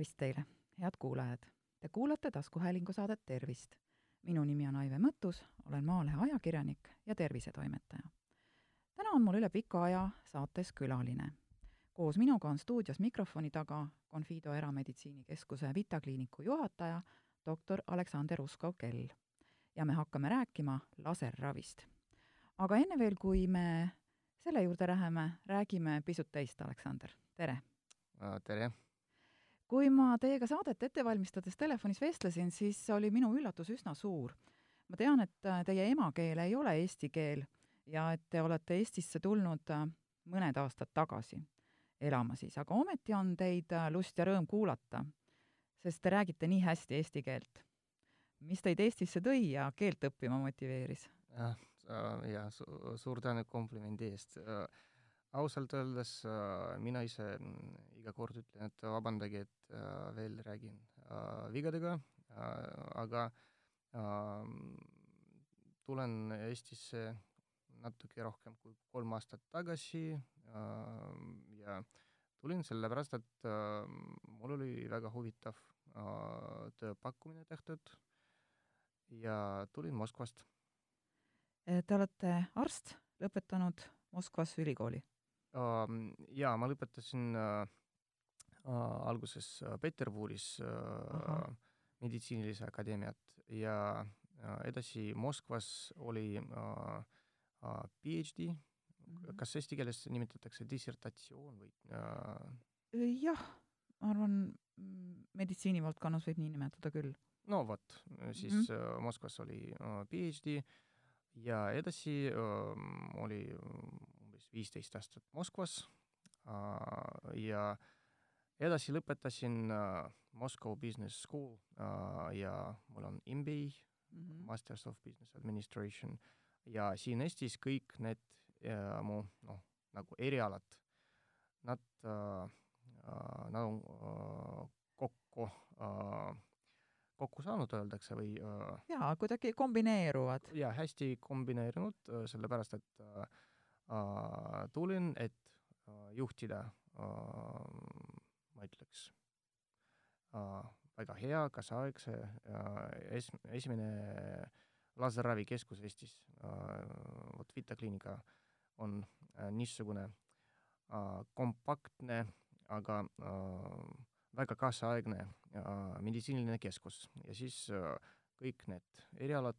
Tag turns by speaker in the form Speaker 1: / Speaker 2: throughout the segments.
Speaker 1: tervist teile, head kuulajad! Te kuulate taskuhäälingu saadet Tervist. minu nimi on Aive Mõttus, olen Maalehe ajakirjanik ja tervisetoimetaja. täna on mul üle pika aja saates külaline. koos minuga on stuudios mikrofoni taga Confido Erameditsiinikeskuse Vita kliiniku juhataja, doktor Aleksander Uskov-Kell. ja me hakkame rääkima laserravist. aga enne veel, kui me selle juurde läheme, räägime pisut teist, Aleksander, tere!
Speaker 2: tere!
Speaker 1: Kui ma teiega saadet ette valmistades telefonis vestlesin, siis oli minu üllatus üsna suur. ma tean, et äh, teie emakeel ei ole eesti keel ja et te olete Eestisse tulnud äh, mõned aastad tagasi elama siis, aga ometi on teid äh, lust ja rõõm kuulata, sest te räägite nii hästi eesti keelt. mis teid Eestisse tõi ja keelt õppima motiveeris?
Speaker 2: jah, ja su suur tänu komplimendi eest ausalt öeldes äh, mina ise mm, iga kord ütlen, et vabandage, et äh, veel räägin äh, vigadega, aga tulen Eestisse natuke rohkem kui kolm aastat tagasi ja tulin sellepärast, et mul oli väga huvitav tööpakkumine tehtud ja tulin Moskvast.
Speaker 1: Te olete arst, lõpetanud Moskvas ülikooli?
Speaker 2: Jaa, ma lõpetasin äh, äh, alguses äh, Peterburis meditsiinilise akadeemiat ja edasi Moskvas oli PhD -hmm. kas eesti keeles nimetatakse dissertatsioon või
Speaker 1: jah, ma arvan, meditsiinivaldkonnas võib nii nimetada küll.
Speaker 2: no vot, siis mm -hmm. Moskvas oli PhD ja edasi äh, oli viisteist aastat Moskvas äh, ja edasi lõpetasin äh, Moscow Business School äh, ja mul on MBA mm, -hmm. Masters of Business Administration, ja siin Eestis kõik need ja mu noh, nagu erialad, nad äh,, nad on äh, kokku äh, kokku saanud, öeldakse, või äh,
Speaker 1: jaa, kuidagi kombineeruvad.
Speaker 2: jaa, hästi kombineerunud, sellepärast et äh, Äh, tulin, et äh, juhtida, äh, ma ütleks, väga hea, kaasaegse es-, esimene laserravikeskus Eestis, vot Vita kliinika on niisugune kompaktne, aga väga kaasaegne meditsiiniline keskus. Ja siis kõik need erialad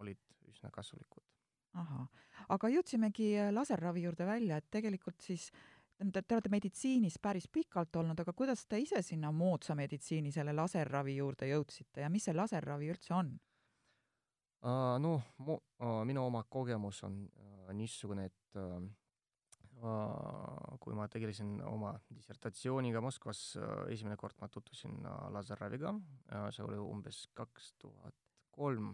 Speaker 2: olid üsna kasulikud
Speaker 1: ahah, aga jõudsimegi äh, laserravi juurde välja, et tegelikult siis te, te olete meditsiinis päris pikalt olnud, aga kuidas te ise sinna moodsa meditsiini, selle laserravi juurde jõudsite ja mis see laserravi üldse on
Speaker 2: uh,? Noh, uh,, minu oma kogemus on uh, niisugune, et uh, kui ma tegelesin oma dissertatsiooniga Moskvas, esimene kord ma tutvusin laserraviga, see oli umbes kaks tuhat kolm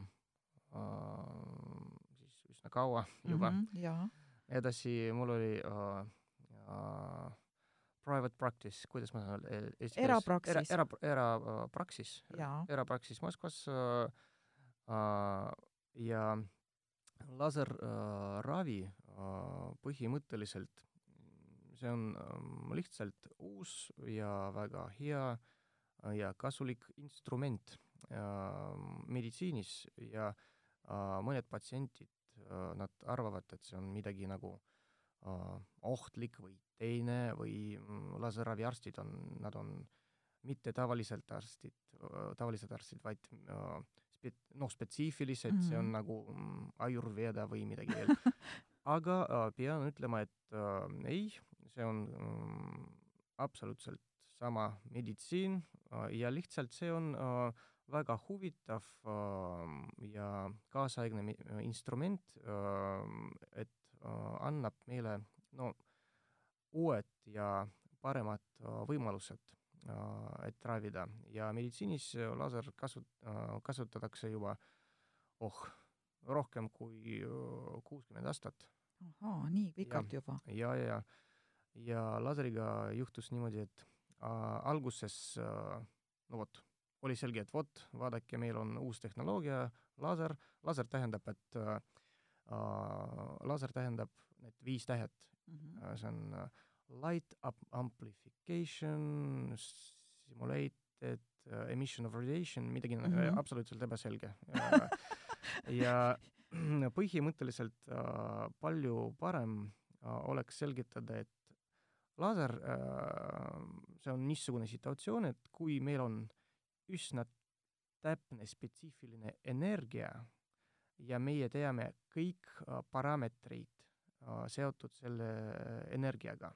Speaker 2: üsna kaua juba. Mm.
Speaker 1: -hmm,
Speaker 2: edasi mul oli uh, uh, private practice, kuidas ma saan öelda,
Speaker 1: erapraksis
Speaker 2: era, era, erapraksis era,, erapraksis Moskvas uh, uh, ja laserravi uh, uh, põhimõtteliselt see on um, lihtsalt uus ja väga hea ja kasulik instrument uh, meditsiinis ja uh, mõned patsientid Äh, nad arvavad, et see on midagi nagu uh, ohtlik või teine või mm, laserraviarstid on, nad on mitte tavaliselt arstid uh,, tavalised arstid, vaid spe-, noh, spetsiifilised mm, -hmm. see on mhm. nagu mm, ajurveda või midagi veel aga pean ütlema, et uh, ei, see on um, absoluutselt sama meditsiin uh, ja lihtsalt see on uh, väga huvitav äh, ja kaasaegne instrument äh,, et äh, annab meile no uued ja paremad äh, võimalused äh, et ravida ja meditsiinis laser kasu- äh,, kasutatakse juba oh, rohkem kui äh, kuuskümmend aastat.
Speaker 1: ahaa, nii pikalt juba?
Speaker 2: ja, ja, ja, ja laseriga juhtus niimoodi, et äh, alguses äh, no vot oli selge, et vot, vaadake, meil on uus tehnoloogia, laser, laser tähendab, et äh, laser tähendab need viis tähet mm, -hmm. see on light up amplification, simulated uh, emission of radiation, midagi mm -hmm. absoluutselt ebaselge ja, ja põhimõtteliselt uh, palju parem uh, oleks selgitada, et laser uh,, see on niisugune situatsioon, et kui meil on üsna täpne spetsiifiline energia ja meie teame kõik uh, parameetrid uh, seotud selle energiaga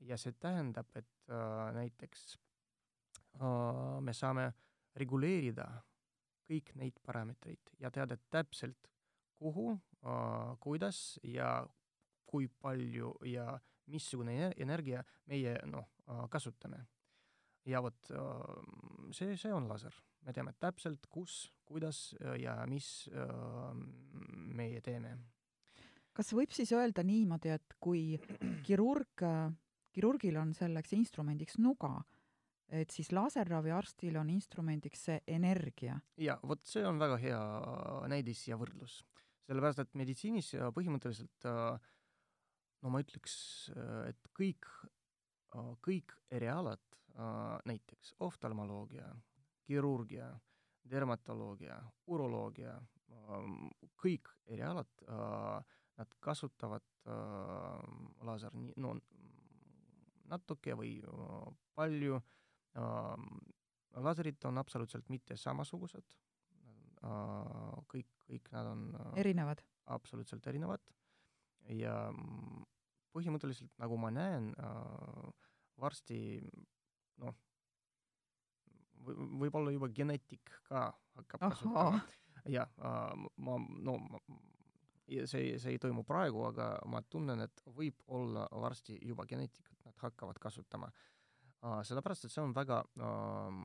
Speaker 2: ja see tähendab, et äh, näiteks äh, me saame reguleerida kõik neid parameetreid ja teada täpselt, kuhu äh,, kuidas ja kui palju ja missugune energia meie noh äh,, kasutame. Ja vot äh, see, see on laser. me teame täpselt, kus, kuidas äh, ja mis äh, meie teeme.
Speaker 1: kas võib siis öelda niimoodi, et kui kirurg äh, kirurgil on selleks instrumendiks nuga, et siis laserraviarstil on instrumendiks see energia.
Speaker 2: jaa, vot see on väga hea näidis ja võrdlus. sellepärast, et meditsiinis põhimõtteliselt no ma ütleks, et kõik, kõik erialad, näiteks oftalmoloogia, kirurgia, dermatoloogia, uroloogia, kõik erialad, nad kasutavad laser, no natuke või palju. laserid on absoluutselt mitte samasugused. kõik, kõik nad on
Speaker 1: erinevad?
Speaker 2: absoluutselt erinevad ja põhimõtteliselt, nagu ma näen, varsti noh, võib-olla juba geneetik ka hakkab kasutama. jah, ma, no ma, see, see ei toimu praegu, aga ma tunnen, et võib olla varsti juba geneetikat nad hakkavad kasutama uh,. sellepärast, et see on väga uh,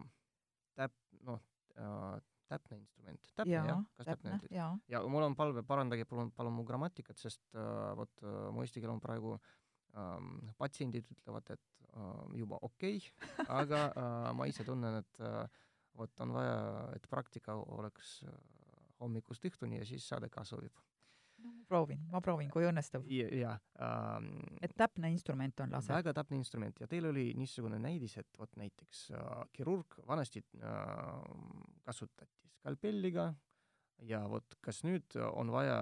Speaker 2: täp-, noh uh, täpne instrument. täpne jah ja,, kas täpne, täpne? ja, ja mul on palve, parandage palun, palun mu grammatikat, sest uh, vot uh, mu eesti keel on praegu um, patsiendid ütlevad, et uh, juba okei okay, aga uh, ma ise tunnen, et uh, vot on vaja, et praktika oleks uh, hommikust õhtuni ja siis saade ka sobib
Speaker 1: proovin, ma proovin, kui õnnestub.
Speaker 2: jaa ähm,.
Speaker 1: et täpne instrument on laser?
Speaker 2: väga täpne instrument ja teil oli niisugune näidis, et vot näiteks äh, kirurg vanasti äh, kasutati skalpelliga ja vot kas nüüd on vaja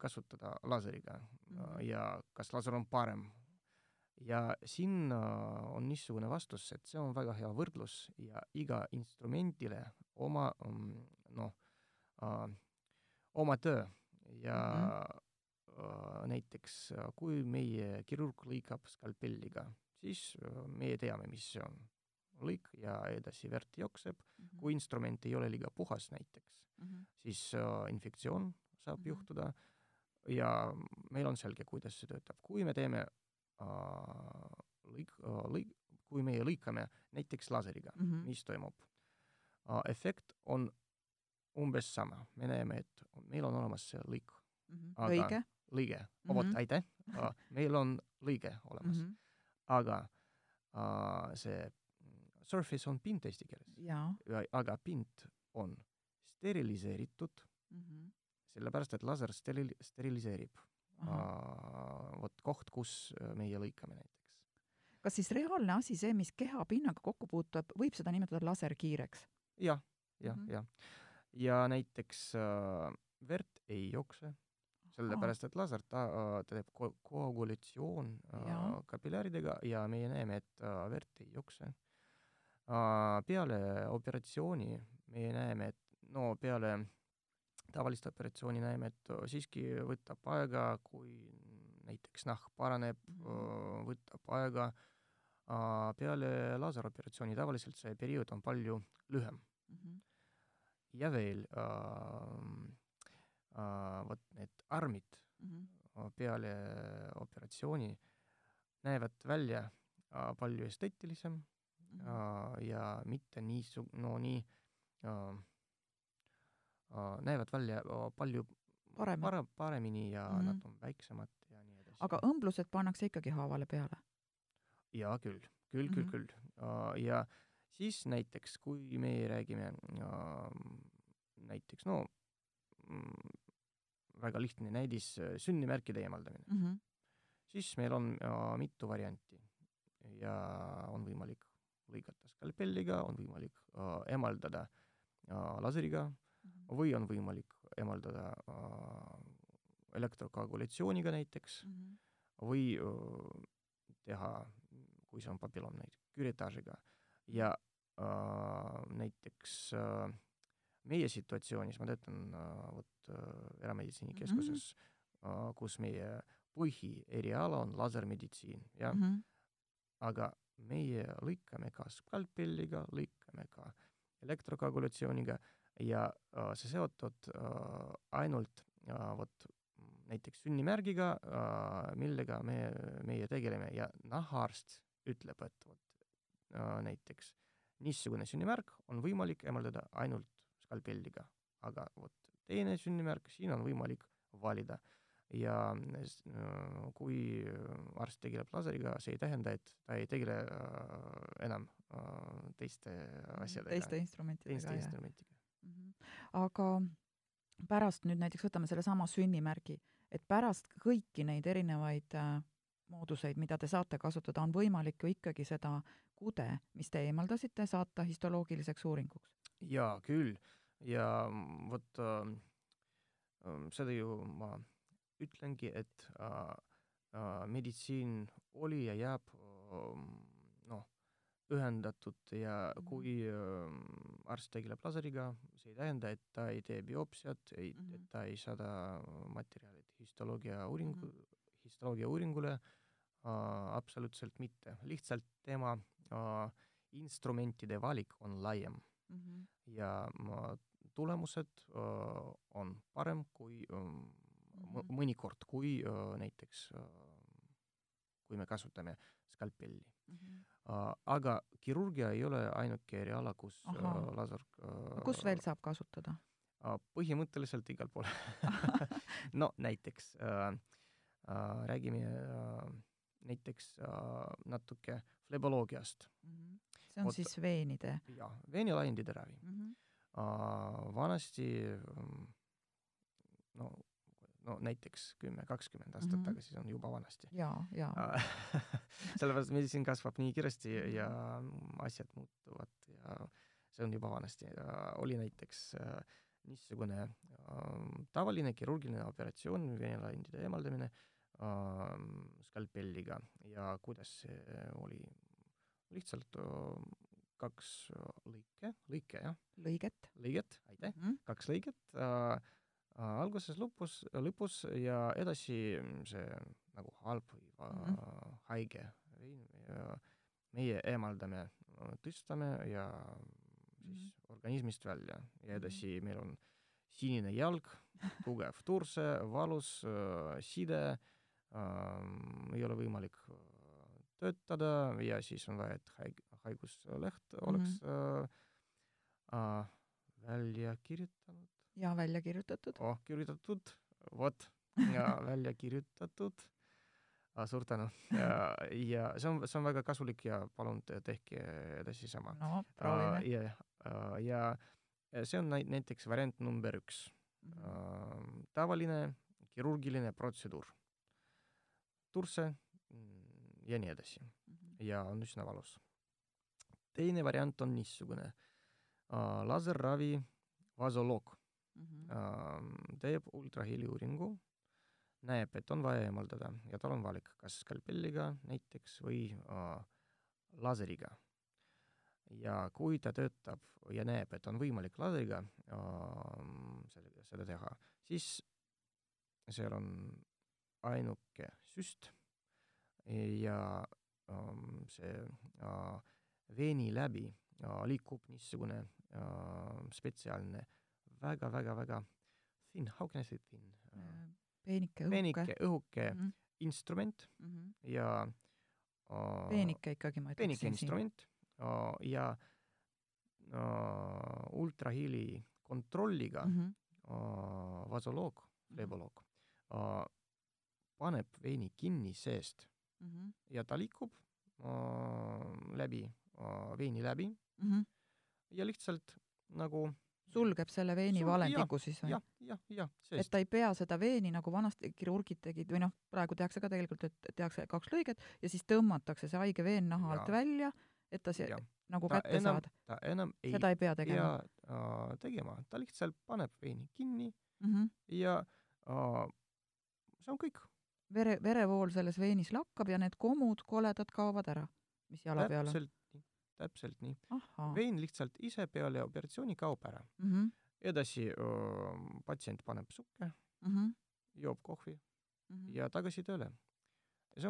Speaker 2: kasutada laseriga mm -hmm. ja kas laser on parem ja siin äh, on niisugune vastus, et see on väga hea võrdlus ja iga instrumendile oma mm, noh äh,, oma töö ja mm -hmm. näiteks kui meie kirurg lõikab skalpelliga, siis meie teame, mis see on. lõik ja edasi verd jookseb mm, -hmm. kui instrument ei ole liiga puhas näiteks mm, -hmm. siis infektsioon saab mm -hmm. juhtuda ja meil on selge, kuidas see töötab. kui me teeme lõik lõik, kui meie lõikame näiteks laseriga mm, -hmm. mis toimub efekt on umbes sama, me näeme, et meil on olemas see lõik
Speaker 1: mm. -hmm. aga lõige,
Speaker 2: lõige mm, -hmm. vot aitäh uh,, meil on lõige olemas mm, -hmm. aga uh, see surface on pind eesti keeles, aga pind on steriliseeritud mm, -hmm. sellepärast et laser steril-, steriliseerib uh, vot koht, kus meie lõikame näiteks
Speaker 1: kas siis reaalne asi, see, mis kehapinnaga kokku puutub, võib seda nimetada laserkiireks
Speaker 2: ja,? jah, jah, mhm. jah ja näiteks äh, verd ei jookse, sellepärast et laser ta, ta teeb ko-, koagulatsioon äh, kapillääridega ja meie näeme, et äh, verd ei jookse äh,. peale operatsiooni meie näeme, et no peale tavalist operatsiooni näeme, et siiski võtab aega, kui näiteks nahk paraneb mm, -hmm. võtab aega. peale laseroperatsiooni tavaliselt see periood on palju lühem mm. -hmm ja veel äh, äh, vot need armid mm -hmm. peale operatsiooni näevad välja äh, palju esteetilisem mm -hmm. ja mitte nii su-, no nii näevad välja palju
Speaker 1: Parem.
Speaker 2: pare-, paremini ja mm -hmm. nad on väiksemad ja nii edasi.
Speaker 1: aga õmblused pannakse ikkagi haavale peale?
Speaker 2: jaa, küll, küll mm, -hmm. küll, küll uh,. ja siis näiteks, kui me räägime näiteks no mm, väga lihtne näidis, sünnimärkide eemaldamine mm. -hmm. siis meil on mitu varianti ja on võimalik lõigata skalpelliga, on võimalik emaldada äh, laseriga
Speaker 1: Mhm.
Speaker 2: või on võimalik emaldada äh, elektrokoagulatsiooniga näiteks
Speaker 1: Mhm.
Speaker 2: või äh, teha, kui see on papillom näiteks, küretaažiga ja näiteks äh, meie situatsioonis, ma töötan äh, vot äh, erameditsiinikeskuses mm, -hmm. äh, kus meie põhieriala on lasermeditsiin, jah mm. -hmm. aga meie lõikame ka skalpelliga, lõikame ka elektrokoagulatsiooniga ja äh, see seotud äh, ainult äh, vot näiteks sünnimärgiga äh,, millega me, meie tegeleme ja nahaarst ütleb, et vot äh, näiteks niisugune sünnimärk on võimalik emaldada ainult skalpelliga, aga vot teine sünnimärk, siin on võimalik valida. ja kui arst tegeleb laseriga, see ei tähenda, et ta ei tegele äh, enam äh, teiste asjadega,
Speaker 1: teiste instrumentidega,
Speaker 2: teiste instrumentidega.
Speaker 1: Mhm. aga pärast nüüd näiteks võtame sellesama sünnimärgi, et pärast kõiki neid erinevaid äh, mooduseid, mida te saate kasutada, on võimalik ju ikkagi seda kude, mis te eemaldasite, saata histoloogiliseks uuringuks.
Speaker 2: jaa, küll. ja vot äh, äh, seda ju ma ütlengi, et äh, äh, meditsiin oli ja jääb äh, noh, ühendatud ja
Speaker 1: Mhm.
Speaker 2: kui äh, arst tegeleb laseriga, see ei tähenda, et ta ei tee biopsiat, ei mm,
Speaker 1: Mhm.
Speaker 2: -hmm. et ta ei saada materjalid histoloogia uuringu mm, -hmm. histoloogia uuringule äh,, absoluutselt mitte. lihtsalt tema äh, instrumentide valik on laiem ja ma, tulemused äh, on parem kui
Speaker 1: Mhm.
Speaker 2: mõnikord, kui äh, näiteks äh, kui me kasutame skalpelli äh,. aga kirurgia ei ole ainuke eriala, kus äh,
Speaker 1: Ahah.
Speaker 2: laser äh,
Speaker 1: kus veel saab kasutada?
Speaker 2: äh, põhimõtteliselt igal pool no näiteks äh, äh, räägime äh, näiteks äh, natuke fleboloogiast.
Speaker 1: see on
Speaker 2: Oota.
Speaker 1: siis veenide
Speaker 2: jah, veenilaiendide ravi
Speaker 1: mm. -hmm.
Speaker 2: uh, vanasti mm, no, no näiteks kümme, kakskümmend aastat mm
Speaker 1: Mhm.
Speaker 2: -hmm. tagasi, see on juba vanasti
Speaker 1: jaa, jaa
Speaker 2: uh. sellepärast meditsiin kasvab nii kiiresti ja, ja asjad muutuvad ja see on juba vanasti uh, oli näiteks uh, niisugune uh, tavaline kirurgiline operatsioon, veenilaiendide eemaldamine uh, skalpelliga ja kuidas see oli, lihtsalt uh, kaks uh, lõike, lõike jah,
Speaker 1: lõiget
Speaker 2: lõiget, aitäh
Speaker 1: mm, -hmm.
Speaker 2: kaks lõiget äh, äh, alguses, lõpus, lõpus ja edasi see nagu halb või
Speaker 1: Mhm.
Speaker 2: mm-hmm. haige meie eemaldame, tõstame ja siis
Speaker 1: Mhm.
Speaker 2: organismist välja ja edasi meil on sinine jalg, tugev turse, valus äh, side äh,, ei ole võimalik äh, töötada ja siis on vaja, et haig-, haigusleht oleks äh, äh, välja kirjutanud
Speaker 1: ja välja kirjutatud
Speaker 2: oh, kirjutatud, vot, ja välja kirjutatud. suur tänu ja, ja see on, see on väga kasulik ja palun te tehke edasi sama.
Speaker 1: no proovime
Speaker 2: ja, ja, ja see on näit- näiteks variant number üks
Speaker 1: mm. -hmm.
Speaker 2: uh,. tavaline kirurgiline protseduur, turse mm, ja nii edasi ja on üsna valus. teine variant on niisugune uh, laserravi vasoloog
Speaker 1: Mm -hmm.
Speaker 2: äh, teeb ultraheliuuringu, näeb, et on vaja eemaldada ja tal on valik, kas skalpelliga näiteks või äh, laseriga. ja kui ta töötab ja näeb, et on võimalik laseriga äh, seda teha, siis seal on ainuke süst ja äh, see äh, veeni läbi äh, liikub niisugune äh, spetsiaalne väga-väga-väga thin, how can I say thin
Speaker 1: peenike õhuke
Speaker 2: peenike õhuke
Speaker 1: mm -hmm.
Speaker 2: instrument
Speaker 1: Mm -hmm.
Speaker 2: ja uh,
Speaker 1: peenike ikkagi ma
Speaker 2: peenike
Speaker 1: ütleksin siin
Speaker 2: instrument uh, ja uh, ultraheli kontrolliga
Speaker 1: mm
Speaker 2: mm.
Speaker 1: -hmm.
Speaker 2: uh, vasoloog, fleboloog uh, paneb veini kinni seest
Speaker 1: Mm -hmm.
Speaker 2: ja ta liigub uh, läbi uh, veini läbi
Speaker 1: Mm -hmm.
Speaker 2: ja lihtsalt nagu
Speaker 1: sulgeb selle veini
Speaker 2: Sul-
Speaker 1: valendiku siis või
Speaker 2: jah, jah, jah,
Speaker 1: et ta ei pea seda veeni, nagu vanasti kirurgid tegid või noh, praegu tehakse ka tegelikult, et tehakse kaks lõiget ja siis tõmmatakse see haige veen naha alt välja, et ta see
Speaker 2: jah,
Speaker 1: nagu
Speaker 2: ta
Speaker 1: kätte
Speaker 2: enam,
Speaker 1: saada.
Speaker 2: ta enam ei
Speaker 1: seda ei pea tegema
Speaker 2: äh, tegema, ta lihtsalt paneb veini kinni
Speaker 1: mm. -hmm.
Speaker 2: ja äh, see on kõik.
Speaker 1: Vere, verevool selles veenis lakkab ja need komud, koledad kaovad ära, mis jala peal on.
Speaker 2: täpselt nii, vein lihtsalt ise peale operatsiooni kaob ära.
Speaker 1: mm. -hmm.
Speaker 2: edasi öö, patsient paneb sukke,
Speaker 1: Mm -hmm.
Speaker 2: joob kohvi
Speaker 1: Mm -hmm.
Speaker 2: ja tagasi tööle.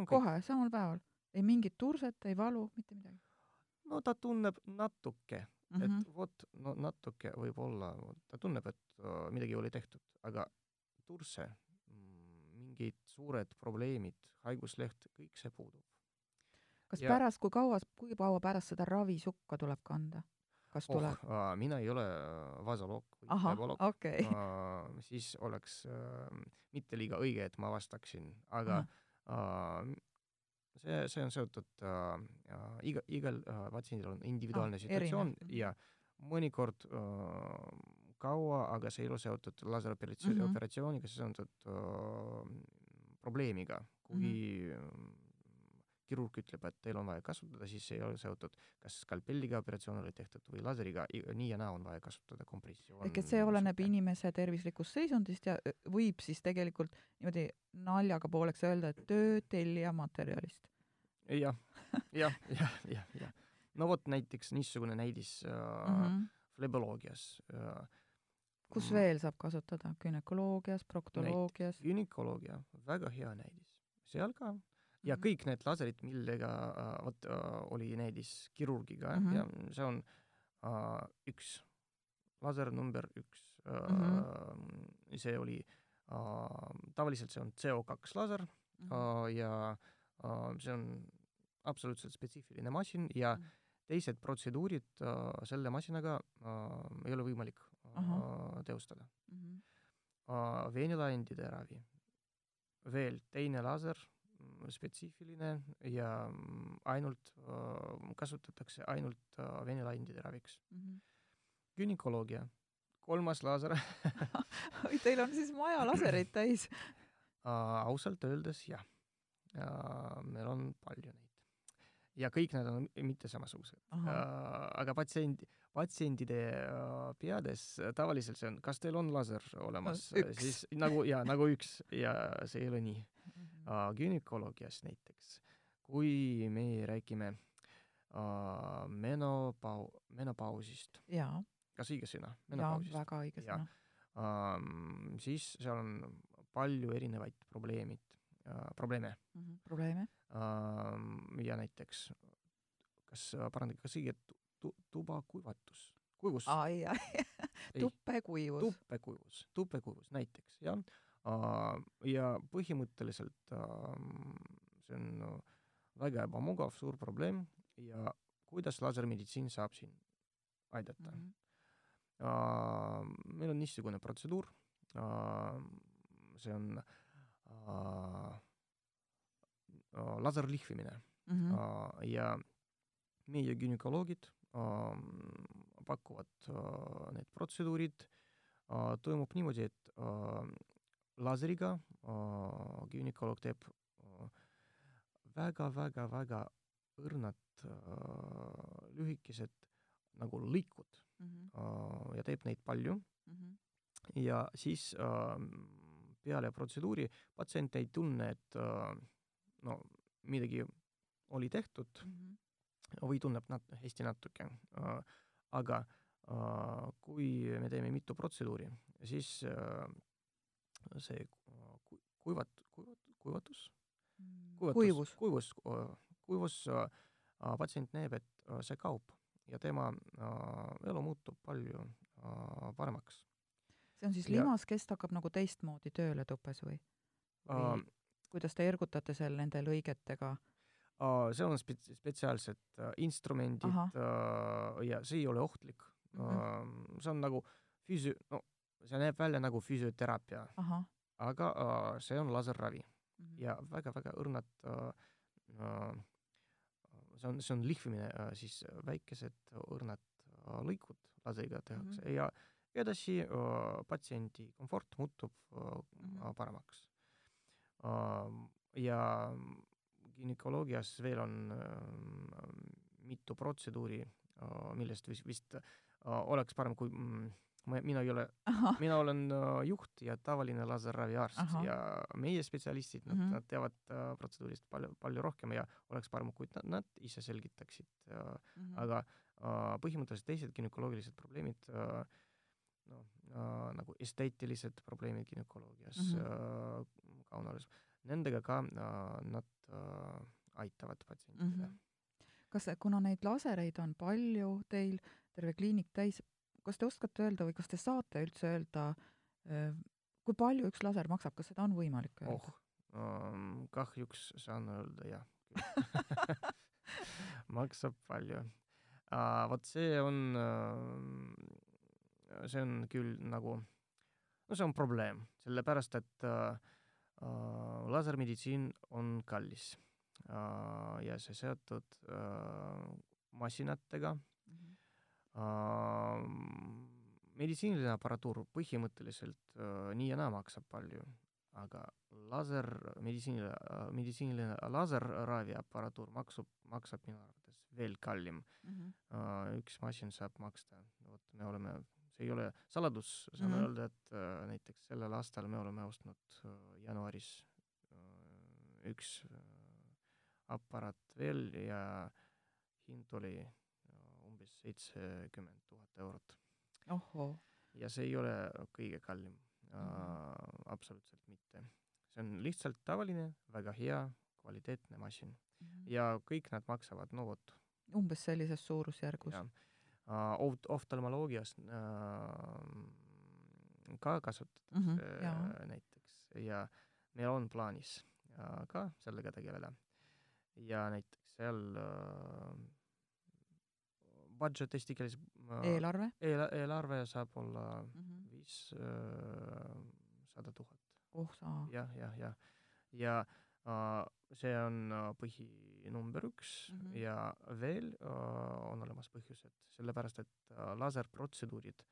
Speaker 1: kohe, samal päeval. ei mingit turset, ei valu, mitte midagi
Speaker 2: no ta tunneb natuke
Speaker 1: mm.
Speaker 2: et
Speaker 1: -hmm.
Speaker 2: vot, no natuke võib-olla, ta tunneb, et uh, midagi oli tehtud, aga turse, mingid suured probleemid, haigusleht, kõik see puudub.
Speaker 1: kas
Speaker 2: ja-
Speaker 1: pärast, kui kaua, kui kaua pärast seda ravisukka tuleb kanda? kas tuleb
Speaker 2: oh, uh, mina ei ole uh, vasoloog või
Speaker 1: ahah,
Speaker 2: fleboloog
Speaker 1: okei.
Speaker 2: uh, siis oleks uh, mitte liiga õige, et ma vastaksin, aga uh, see, see on seotud uh, iga, igal uh, patsiendil on individuaalne
Speaker 1: Ah,
Speaker 2: situatsioon
Speaker 1: erinev. Mhm.
Speaker 2: ja mõnikord uh, kaua, aga see ei ole seotud laseroperatsiooni
Speaker 1: Mhm.
Speaker 2: mm -hmm. operatsiooniga, see on seotud probleemiga, kui mm -hmm. kirurg ütleb, et teil on vaja kasutada, siis see ei ole seotud kas skalpelliga operatsioon oli tehtud või laseriga, nii ja naa on vaja kasutada kompressioon.
Speaker 1: ehk et see oleneb inimese tervislikust seisundist ja võib siis tegelikult niimoodi naljaga pooleks öelda, et töötellija materjalist.
Speaker 2: jah, jah, jah, jah, jah. no vot näiteks niisugune näidis äh,
Speaker 1: Mm
Speaker 2: mm -hmm.
Speaker 1: -hmm.
Speaker 2: fleboloogias äh,.
Speaker 1: Kus veel saab kasutada? günekoloogias, proktoloogias?
Speaker 2: günekoloogia, väga hea näidis. seal ka ja
Speaker 1: Mhm.
Speaker 2: kõik need laserid, millega äh, vot äh, oli näidis kirurgiga
Speaker 1: Mhm.
Speaker 2: mm -hmm. ja see on äh, üks, laser number üks
Speaker 1: Mhm.
Speaker 2: mm -hmm. see oli äh, tavaliselt see on CO2 laser
Speaker 1: Mhm.
Speaker 2: äh, ja äh, see on absoluutselt spetsiifiline masin ja
Speaker 1: Mhm.
Speaker 2: teised protseduurid äh, selle masinaga äh, ei ole võimalik äh,
Speaker 1: Ahah.
Speaker 2: teostada
Speaker 1: Mhm.
Speaker 2: äh, veenilaendide ravi. veel teine laser, mm, spetsiifiline ja mm, ainult äh, kasutatakse ainult äh, veenilaendide raviks.
Speaker 1: Mhm.
Speaker 2: günekoloogia, kolmas laser
Speaker 1: oi, teil on siis maja lasereid täis.
Speaker 2: äh, ausalt öeldes jah. meil on palju neid. ja kõik nad on mitte samasugused. Äh, aga patsient, patsientide äh, peades äh, tavaliselt see on, kas teil on laser olemas,
Speaker 1: üks.
Speaker 2: siis nagu ja nagu üks ja see ei ole nii
Speaker 1: Mhm.
Speaker 2: uh, günekoloogias näiteks, kui me räägime uh, menopau-, menopausist, kas õige sõna? menopausist
Speaker 1: väga õige sõna.
Speaker 2: um, siis seal on palju erinevaid probleemid uh,, probleeme
Speaker 1: Mhm. probleeme?
Speaker 2: um, ja näiteks kas uh, parandage, kas õige tu- tu- tubakuivatus, kuivus.
Speaker 1: Tuppekuivus.
Speaker 2: tuppekuivus, tuppekuivus näiteks, jah. Ja põhimõtteliselt see on väga ebamugav, suur probleem. Ja kuidas lasermeditsiin saab siin aidata? Mm. Uh, meil on niisugune protseduur. See on laserlihvimine.
Speaker 1: Mhm.
Speaker 2: uh, ja meie gümnakoloogid pakuvad need protseduurid toimub niimoodi, et laseriga gümnakoloog teeb väga-väga-väga õrnad lühikesed nagu lõikud
Speaker 1: Mhm.
Speaker 2: uh, ja teeb neid palju
Speaker 1: Mhm.
Speaker 2: ja siis peale protseduuri patsient ei tunne, et no midagi oli tehtud
Speaker 1: Mhm.
Speaker 2: Või tunneb nat-, hästi natuke uh,. aga uh, kui me teeme mitu protseduuri, siis uh, see ku- kuivat-, kuivat-, kuivatus, kuivatus,
Speaker 1: kuivus.
Speaker 2: kuivus kuivus patsient näeb, et see kaob ja tema elu muutub palju paremaks
Speaker 1: see on siis
Speaker 2: ja-
Speaker 1: limaskest hakkab nagu teistmoodi tööle tupes või? või kuidas te ergutate seal nende lõigetega?
Speaker 2: Uh, seal on spets-, spetsiaalsed uh, instrumendid uh, ja see ei ole ohtlik
Speaker 1: Mhm.
Speaker 2: uh,. see on nagu füsio-, no see näeb välja nagu füsioteraapia, aga uh, see on laserravi
Speaker 1: Mhm.
Speaker 2: ja väga-väga õrnad see on, see on lihvimine siis väikesed õrnad lõikud laseriga tehakse mm -hmm. ja edasi äh, patsiendi komfort muutub äh,
Speaker 1: Mhm.
Speaker 2: paremaks äh, ja günekoloogias veel on äh, mitu protseduuri äh,, millest vist, vist äh, oleks parem, kui mm, ma, mina ei ole mina olen äh, juht ja tavaline laserraviarst ja meie spetsialistid, nad mm. -hmm. nad teavad äh, protseduurist palju, palju rohkem ja oleks parem, kui nad, nad ise selgitaksid äh,
Speaker 1: mhm,
Speaker 2: aga äh, põhimõtteliselt teised günekoloogilised probleemid äh, noh äh, nagu esteetilised probleemid günekoloogias mm. -hmm. äh, kaunalis, nendega ka äh, nad äh, aitavad patsientidele
Speaker 1: Mhm. kas, kuna neid lasereid on palju teil, terve kliinik täis, kas te oskate öelda või kas te saate üldse öelda, kui palju üks laser maksab, kas seda on võimalik öelda?
Speaker 2: oh ähm, kahjuks saan öelda jah maksab palju uh,. vot see on uh,, see on küll nagu, no see on probleem, sellepärast et uh, lasermeditsiin on kallis uh, ja see seotud uh, masinatega
Speaker 1: Mhm.
Speaker 2: uh,. meditsiiniline aparatuur põhimõtteliselt nii ja naa maksab palju, aga laser, meditsiiniline, meditsiiniline laserraviaparatuur maksab, maksab minu arvates veel kallim
Speaker 1: Mhm.
Speaker 2: uh,. üks masin saab maksta, vot me oleme, see ei ole saladus, saan
Speaker 1: Mhm.
Speaker 2: öelda, et uh, näiteks sellel aastal me oleme ostnud uh, jaanuaris uh, üks uh, aparaat veel ja hind oli uh, umbes seitsekümmend tuhat eurot ja see ei ole kõige kallim äh,
Speaker 1: Mhm.
Speaker 2: absoluutselt mitte. see on lihtsalt tavaline, väga hea, kvaliteetne masin
Speaker 1: Mhm.
Speaker 2: ja kõik nad maksavad, no vot,
Speaker 1: umbes sellises suurusjärgus.
Speaker 2: Uh, oft-, oftalmoloogias ka kasutatakse
Speaker 1: Mhm,
Speaker 2: uh,
Speaker 1: jaa.
Speaker 2: näiteks ja meil on plaanis ka sellega tegeleda. ja näiteks seal budget eesti keeles
Speaker 1: eelarve
Speaker 2: eel-, eelarve saab olla
Speaker 1: mm? -hmm.
Speaker 2: viissada tuhat.
Speaker 1: oh sa,
Speaker 2: jah, jah, jah. ja uh, see on uh, põhinumber üks mm. -hmm. ja veel uh, on olemas põhjused, sellepärast et uh, laserprotseduurid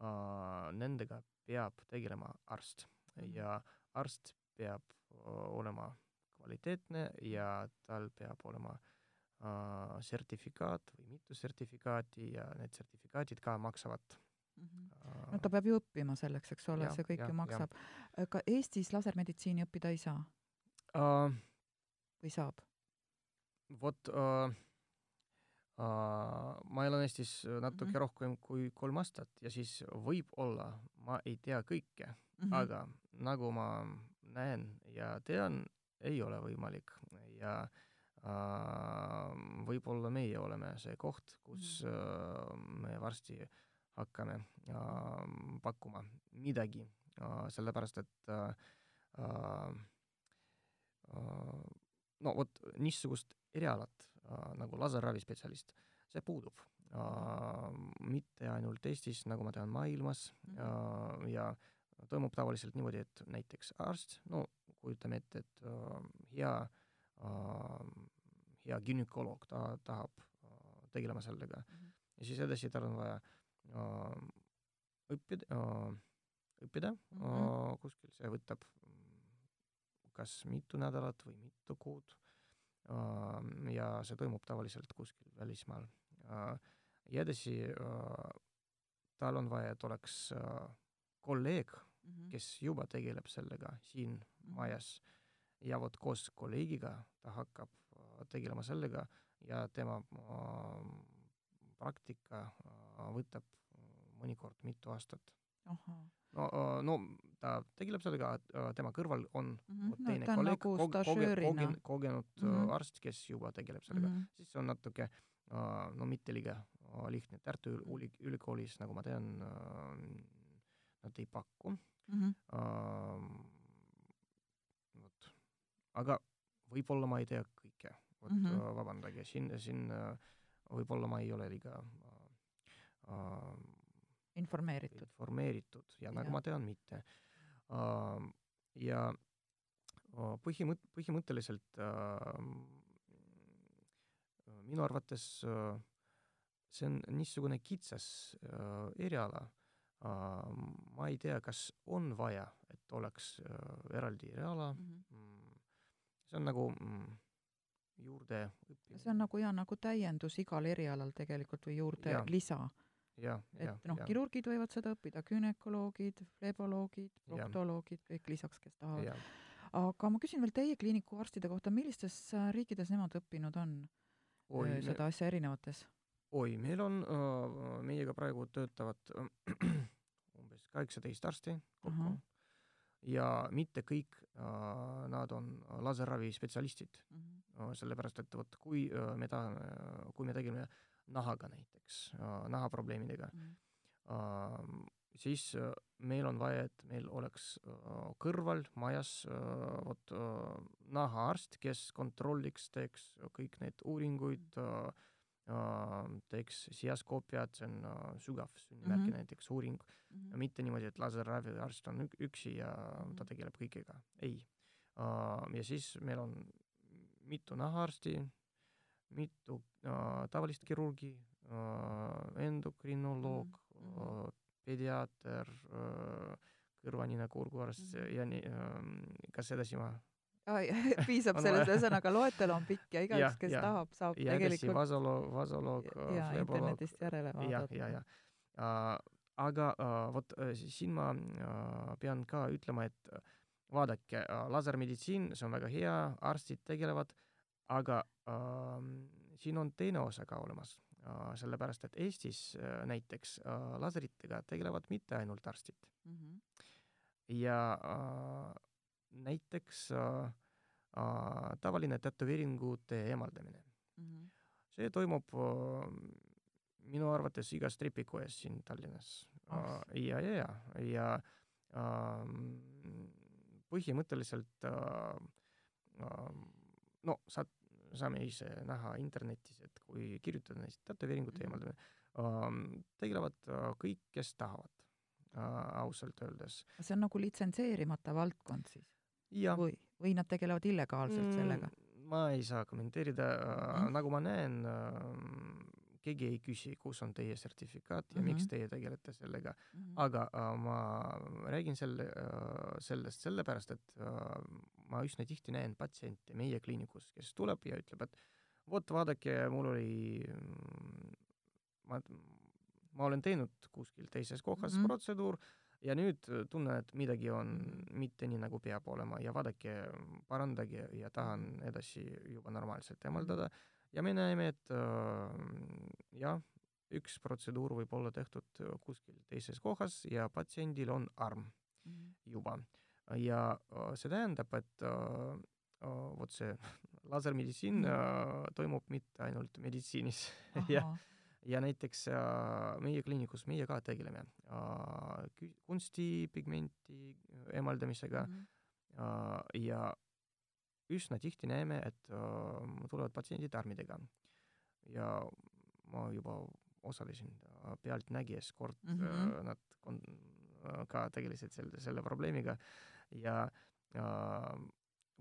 Speaker 2: uh,, nendega peab tegelema arst mm. -hmm. ja arst peab uh, olema kvaliteetne ja tal peab olema uh, sertifikaat või mitu sertifikaati ja need sertifikaadid ka maksavad
Speaker 1: mm. -hmm. no ta peab ju õppima selleks, eks ole, see kõik
Speaker 2: jah,
Speaker 1: ju maksab. ka Eestis lasermeditsiini õppida ei saa
Speaker 2: uh,
Speaker 1: või saab?
Speaker 2: vot uh, uh, ma elan Eestis natuke mm. -hmm. rohkem kui kolm aastat ja siis võib-olla ma ei tea kõike mm. -hmm. aga nagu ma näen ja tean, ei ole võimalik ja uh, võib-olla meie oleme see koht, kus
Speaker 1: Mhm.
Speaker 2: uh, me varsti hakkame uh, pakkuma midagi uh, sellepärast, et uh, uh, no vot niisugust erialat äh, nagu laserravispetsialist, see puudub äh,. mitte ainult Eestis, nagu ma tean, maailmas äh, ja toimub tavaliselt niimoodi, et näiteks arst, no kujutame ette, et äh, hea äh,, hea gümnakoloog, ta tahab äh, tegelema sellega
Speaker 1: Mhm.
Speaker 2: ja siis edasi tal on vaja äh, õppida äh,, õppida
Speaker 1: Mhm.
Speaker 2: äh, kuskil, see võtab kas mitu nädalat või mitu kuud ja see toimub tavaliselt kuskil välismaal ja edasi tal on vaja, et oleks kolleeg,
Speaker 1: Mhm.
Speaker 2: kes juba tegeleb sellega siin
Speaker 1: Mhm.
Speaker 2: majas ja vot koos kolleegiga ta hakkab tegelema sellega ja tema praktika võtab mõnikord mitu aastat. No, äh, no ta tegeleb sellega, tema kõrval on vot
Speaker 1: No
Speaker 2: teine
Speaker 1: on
Speaker 2: kolleeg,
Speaker 1: nagu
Speaker 2: koge- koge- kogen- kogenud mm -hmm. arst, kes juba tegeleb sellega mm. -hmm. siis on natuke äh, no mitte liiga äh, lihtne. Tartu Üli- Üli- Ülikoolis, nagu ma tean äh,, nad ei paku
Speaker 1: Mhm.
Speaker 2: äh, vot, aga võib-olla ma ei tea kõike, vot mm. -hmm. vabandage, siin, siin äh, võib-olla ma ei ole liiga äh, äh,
Speaker 1: informeeritud.
Speaker 2: informeeritud ja nagu
Speaker 1: Jah.
Speaker 2: ma tean, mitte ja põhimõt-, põhimõtteliselt minu arvates see on niisugune kitsas eriala ma ei tea, kas on vaja, et oleks eraldi eriala mm, -hmm. see on nagu mm, juurde
Speaker 1: õppimine. see on nagu jaa, nagu täiendus igal erialal tegelikult või juurde ja. lisa et noh, kirurgid võivad seda õppida, gümnakoloogid, fleboloogid, proktoloogid, kõik lisaks, kes tahavad. aga ma küsin veel teie kliiniku arstide kohta, millistes äh, riikides nemad õppinud on oi, äh, seda me... asja erinevates?
Speaker 2: oi, meil on uh,, meiega praegu töötavad umbes kaheksateist arsti kokku ja mitte kõik uh, nad on laserravi spetsialistid. -huh. Uh, sellepärast, et vot kui me tahame, kui me tegime nahaga näiteks, nahaprobleemidega mm, -hmm. siis meil on vaja, et meil oleks kõrval majas vot nahaarst, kes kontrolliks, teeks kõik need uuringuid mm, teeks siaskoopiat, see on sügav sünnimärgi mm -hmm. näiteks uuring mm, -hmm. mitte niimoodi, et laserraviarst on üksi ja mm ta tegeleb kõigega, ei. ja siis meil on mitu nahaarsti, mitu äh, tavalist kirurgi äh,, endokrinoloog mm, -hmm. äh, pediaater äh,, kõrva-nina-kurguarst mm -hmm. ja nii äh,, kas edasi ma
Speaker 1: Ai, piisab sellest, ühesõnaga loetelu on pikk ja igaüks, kes ja, tahab, saab
Speaker 2: ja
Speaker 1: tegelikult
Speaker 2: vasoloog, vasoloog,
Speaker 1: ja internetist järele vaadata.
Speaker 2: ja, ja, ja aga vot uh, siin ma pean ka ütlema, et vaadake lasermeditsiin, see on väga hea, arstid tegelevad, aga äh, siin on teine osa ka olemas äh,, sellepärast et Eestis äh, näiteks äh, laseritega tegelevad mitte ainult arstid mm. -hmm. ja äh, näiteks äh, äh, tavaline tätoveeringute eemaldamine mm. -hmm. see toimub äh, minu arvates igas tripikojas siin Tallinnas oh. äh, ja, ja, ja, ja äh, põhimõtteliselt äh, äh, no saad saame ise näha internetis, et kui kirjutada neist tätoveeringute mhm. eemaldamine ähm,, tegelevad äh, kõik, kes tahavad äh,, ausalt öeldes.
Speaker 1: see on nagu litsenseerimata valdkond siis? või, või nad tegelevad illegaalselt mm, sellega?
Speaker 2: ma ei saa kommenteerida mm., nagu ma näen äh,, keegi ei küsi, kus on teie sertifikaat ja mm -hmm. miks teie tegelete sellega mm. -hmm. aga ma räägin selle sellest sellepärast, et äh, ma üsna tihti näen patsiente meie kliinikus, kes tuleb ja ütleb, et vot vaadake, mul oli, ma, ma olen teinud kuskil teises kohas mm -hmm. protseduur ja nüüd tunnen, et midagi on mitte nii, nagu peab olema ja vaadake, parandage ja tahan edasi juba normaalselt eemaldada mm. ja me näeme, et äh, jah, üks protseduur võib olla tehtud kuskil teises kohas ja patsiendil on arm mm. Juba. ja äh, see tähendab, et äh, äh, vot see lasermeditsiin mm toimub mitte ainult meditsiinis ja ja näiteks meie kliinikus meie ka tegeleme kunstipigmenti eemaldamisega mm -hmm. ja üsna tihti näeme, et tulevad patsiendid armidega. ja ma juba osalesin Pealtnägijas kord mm, -hmm. nad ka tegelesid selle, selle probleemiga ja äh,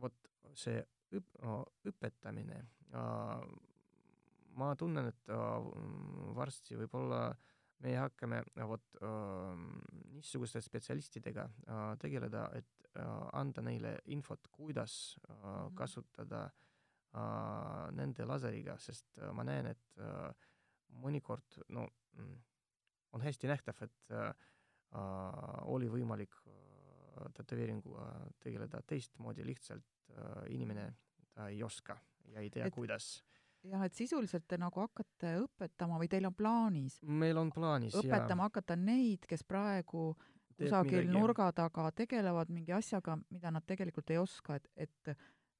Speaker 2: vot see õp-, õpetamine äh,, ma tunnen, et äh, varsti võib-olla me hakkame vot äh, niisuguste spetsialistidega äh, tegeleda, et Äh, anda neile infot, kuidas mm -hmm. kasutada äh, nende laseriga, sest ma näen, et mõnikord no mm, on hästi nähtav, et oli võimalik tätoveeringuga tegeleda teistmoodi, lihtsalt inimene, ta ei oska ja ei tea, kuidas
Speaker 1: jah, et sisuliselt te nagu hakkate õpetama või teil on plaanis?
Speaker 2: meil on plaanis,
Speaker 1: jaa. õpetama hakata neid, kes praegu kusagil midagi. nurga taga tegelevad mingi asjaga, mida nad tegelikult ei oska, et, et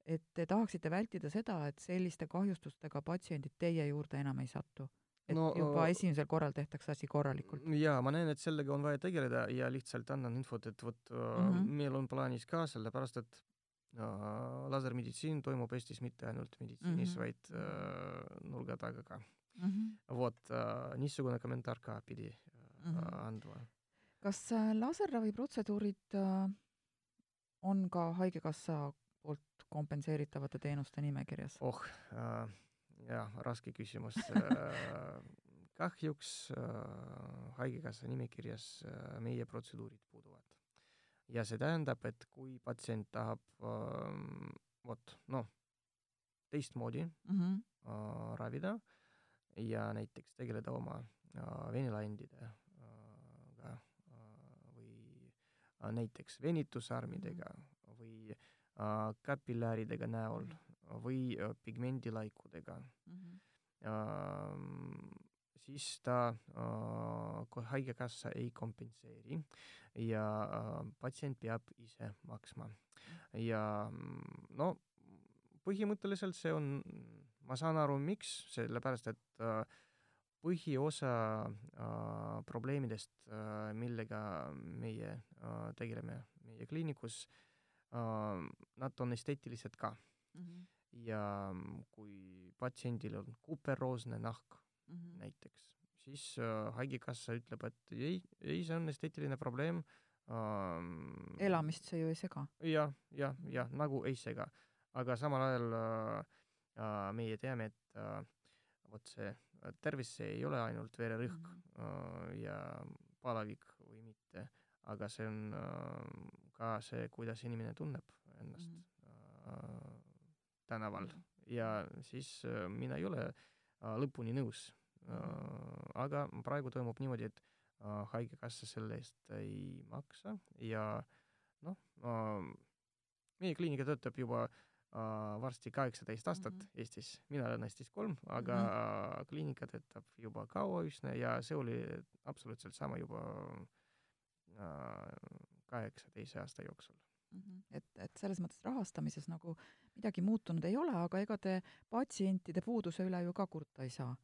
Speaker 1: et te tahaksite vältida seda, et selliste kahjustustega patsiendid teie juurde enam ei satu? Et no, juba esimesel korral tehtakse asi korralikult?
Speaker 2: jaa, ma näen, et sellega on vaja tegeleda ja lihtsalt annan infot, et vot mm -hmm. meil on plaanis ka, sellepärast et uh, lasermeditsiin toimub Eestis mitte ainult meditsiinis mm, -hmm. vaid uh, nurga taga ka mm. -hmm. vot uh, niisugune kommentaar ka pidi uh, mm -hmm. andma
Speaker 1: kas äh, laserraviprotseduurid äh, on ka Haigekassa poolt kompenseeritavate teenuste nimekirjas?
Speaker 2: oh äh,, jah, raske küsimus äh, kahjuks Haigekassa nimekirjas meie protseduurid puuduvad. ja see tähendab, et kui patsient tahab vot noh, teistmoodi mm -hmm. ravida ja näiteks tegeleda oma venilaendidega või näiteks venitusarmidega või kapillääridega näol või pigmendilaikudega mm. -hmm. siis ta, haigekassa ei kompenseeri ja patsient peab ise maksma. ja no põhimõtteliselt see on, ma saan aru, miks, sellepärast et äh, põhiosa äh, probleemidest äh,, millega meie äh, tegeleme meie kliinikus äh,, nad on esteetilised ka mm. -hmm. Ja kui patsiendil on kuperroosne nahk mm -hmm. näiteks, siis äh, Haigekassa ütleb, et ei, ei, see on esteetiline probleem
Speaker 1: äh,. elamist see ju ei sega ja,.
Speaker 2: jah, jah, jah, nagu ei sega. aga samal ajal äh, äh, meie teame, et äh, vot see tervis ei ole ainult vererõhk mm -hmm. ja palavik või mitte, aga see on äh, ka see, kuidas inimene tunneb ennast mm -hmm. Tänaval ja siis mina ei ole lõpuni nõus. -hmm. aga praegu toimub niimoodi, et haigekassa selle eest ei maksa ja noh, meie kliinika töötab juba äh, Äh, varsti kaheksateist aastat mm -hmm. Eestis, mina olen Eestis kolm, aga mm -hmm. kliinika töötab juba kaua üsna ja see oli absoluutselt sama juba äh, kaheksateise aasta jooksul
Speaker 1: mm. -hmm. et, et selles mõttes rahastamises nagu midagi muutunud ei ole, aga ega te patsientide puuduse üle ju ka kurta ei saa?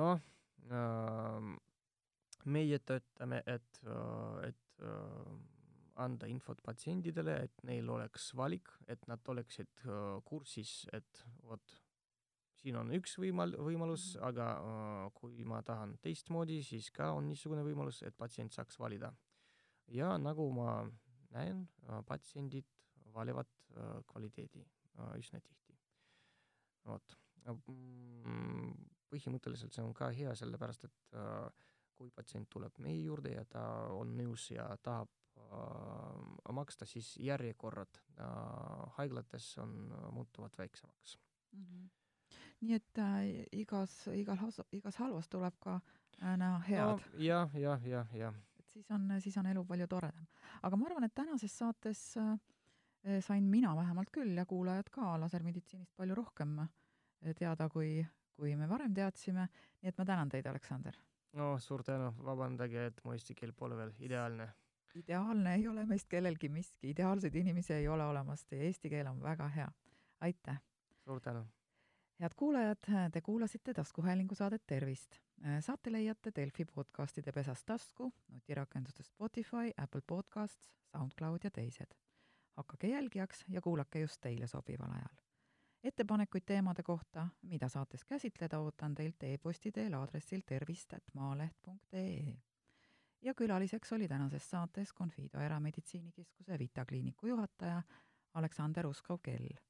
Speaker 2: noh äh,, meie töötame, et, et anda infot patsientidele, et neil oleks valik, et nad oleksid kursis, et vot siin on üks võimal-, võimalus, mhm. aga uh, kui ma tahan teistmoodi, siis ka on niisugune võimalus, et patsient saaks valida. ja nagu ma näen uh,, patsiendid valivad uh, kvaliteedi uh, üsna tihti. vot mm,. põhimõtteliselt see on ka hea, sellepärast et kui patsient tuleb meie juurde ja ta on nõus ja tahab Äh, maksta, siis järjekorrad äh, haiglates on, äh, muutuvad väiksemaks mm.
Speaker 1: -hmm. nii et äh, igas, igal, igas halvas tuleb ka äh, näha head no,.
Speaker 2: jah, jah, jah, jah.
Speaker 1: Et siis on, siis on elu palju toredam. aga ma arvan, et tänases saates äh, sain mina vähemalt küll ja kuulajad ka lasermeditsiinist palju rohkem teada, kui, kui me varem teadsime, nii et ma tänan teid, Aleksander.
Speaker 2: no suur tänu, vabandage, et mu eesti keel pole veel ideaalne
Speaker 1: ideaalne ei ole meist kellelgi miski, ideaalseid inimesi ei ole olemas, teie eesti keel on väga hea. aitäh!
Speaker 2: suur tänu!
Speaker 1: Head kuulajad, te kuulasite taskuhäälingu saadet Tervist. saate leiate Delfi podcastide pesast tasku, nutirakenduste Spotify, Apple Podcasts, SoundCloud ja teised. hakake jälgijaks ja kuulake just teile sobival ajal. ettepanekuid teemade kohta, mida saates käsitleda, ootan teilt e-posti teel aadressil tervist.maaleht.ee ja külaliseks oli tänases saates Confido Erameditsiinikeskuse Vita kliiniku juhataja Aleksander Uskov-Kell.